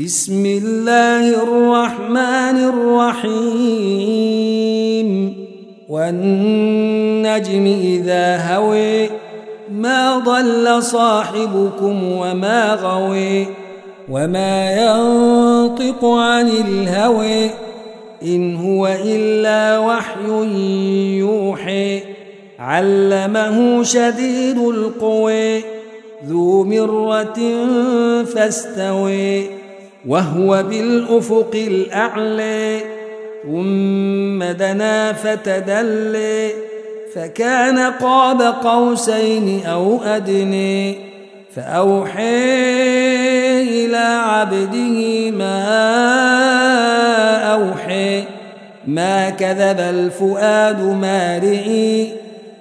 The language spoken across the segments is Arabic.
بسم الله الرحمن الرحيم. والنجم إذا هوي ما ضل صاحبكم وما غوي وما ينطق عن الهوي إن هو إلا وحي يوحي علمه شديد القوي ذو مرة فاستوي وهو بالأفق الأعلى ثم دنا فتدلي فكان قاب قوسين أو أدني فأوحي إلى عبده ما أوحي ما كذب الفؤاد ما رئي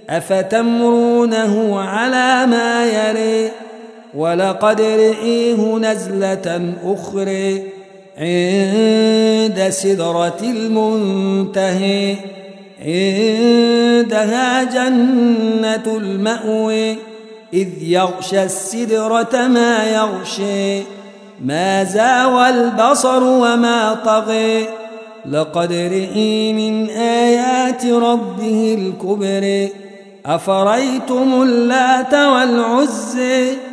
أفتمرونه على ما يري ولقد رئيه نزلة أخرى عند سدرة المنتهي عندها جنة المأوي إذ يغشى السدرة ما يغشي ما زاوى البصر وما طغي لقد رئي من آيات ربه الكبر أفريتم اللات والعزي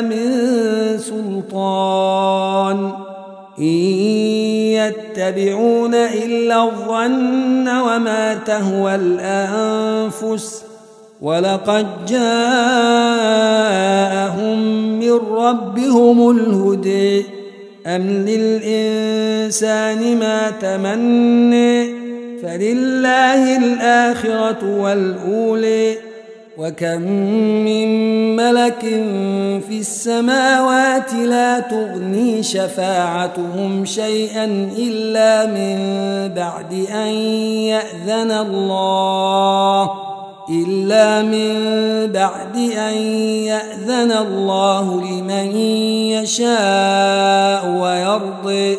من سلطان. إن يتبعون إلا الظن وما تهوى الأنفس. ولقد جاءهم من ربهم الهدي أم للإنسان ما تمني فلله الآخرة والأولي وكم من ملك في السماوات لا تغني شفاعتهم شيئا إلا من بعد أن يأذن الله إلا من بعد أن يأذن الله لمن يشاء ويرضي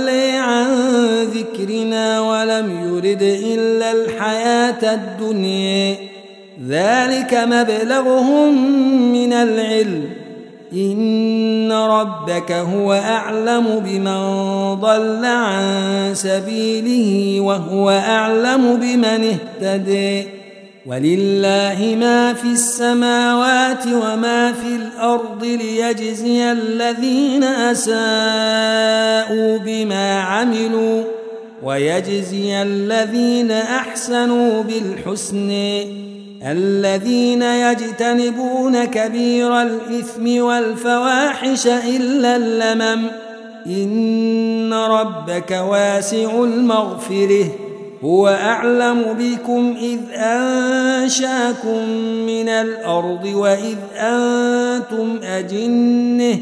يرد إلا الحياة الدنيا. ذلك مبلغهم من العلم. إن ربك هو أعلم بمن ضل عن سبيله وهو أعلم بمن اهتدي. ولله ما في السماوات وما في الأرض ليجزي الذين أساءوا بما عملوا. ويجزي الذين أحسنوا بالحسن الذين يجتنبون كبير الإثم والفواحش إلا اللمم. إن ربك واسع المغفرة. هو أعلم بكم إذ أنشأكم من الأرض وإذ أنتم أجنة.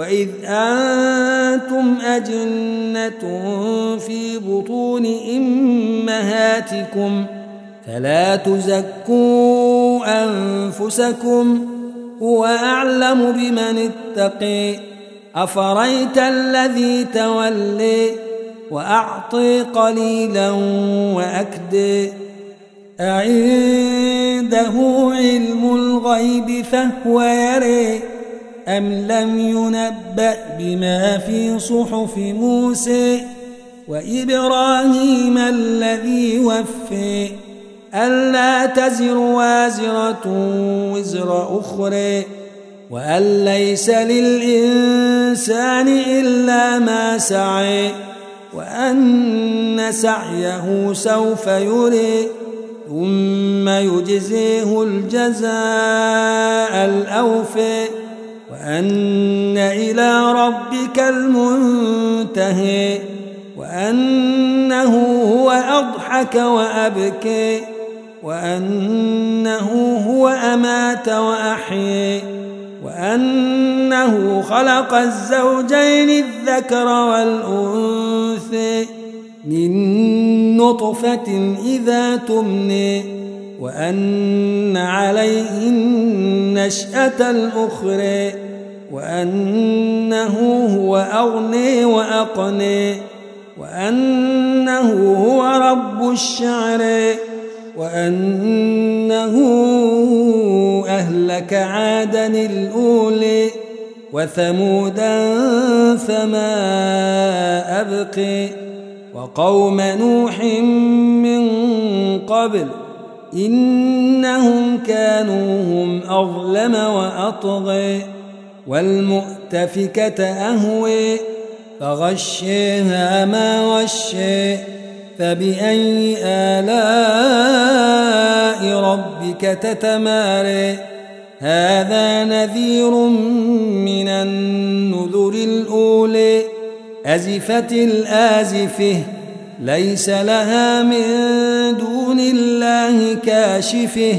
وإذ أنتم أجنة في بطون أمهاتكم فلا تزكوا أنفسكم هو أعلم بمن اتقي أفريت الذي تولي وأعطي قليلا وأكد أعنده علم الغيب فهو يري أم لم ينبأ بما في صحف موسى وإبراهيم الذي وفي ألا تزر وازرة وزر أخرى وأن ليس للإنسان إلا ما سعي وأن سعيه سوف يري ثم يجزيه الجزاء الأوفي وأن إلى ربك المنتهي وأنه هو أضحك وأبكي وأنه هو أمات وأحيي وأنه خلق الزوجين الذكر والأنثى من نطفة إذا تمني وأن عليه النشأة الأخرى وأنه هو أغني وأقني وأنه هو رب الشعر وأنه أهلك عادا الأولي وثمودا فما أبقي وقوم نوح من قبل إنهم كانوا هم أظلم وأطغي. والمؤتفكة أهوي فغشيها ما غشي فبأي آلاء ربك تتماري؟ هذا نذير من النذر الأولي أزفت الآزفة ليس لها من دون الله كاشفة.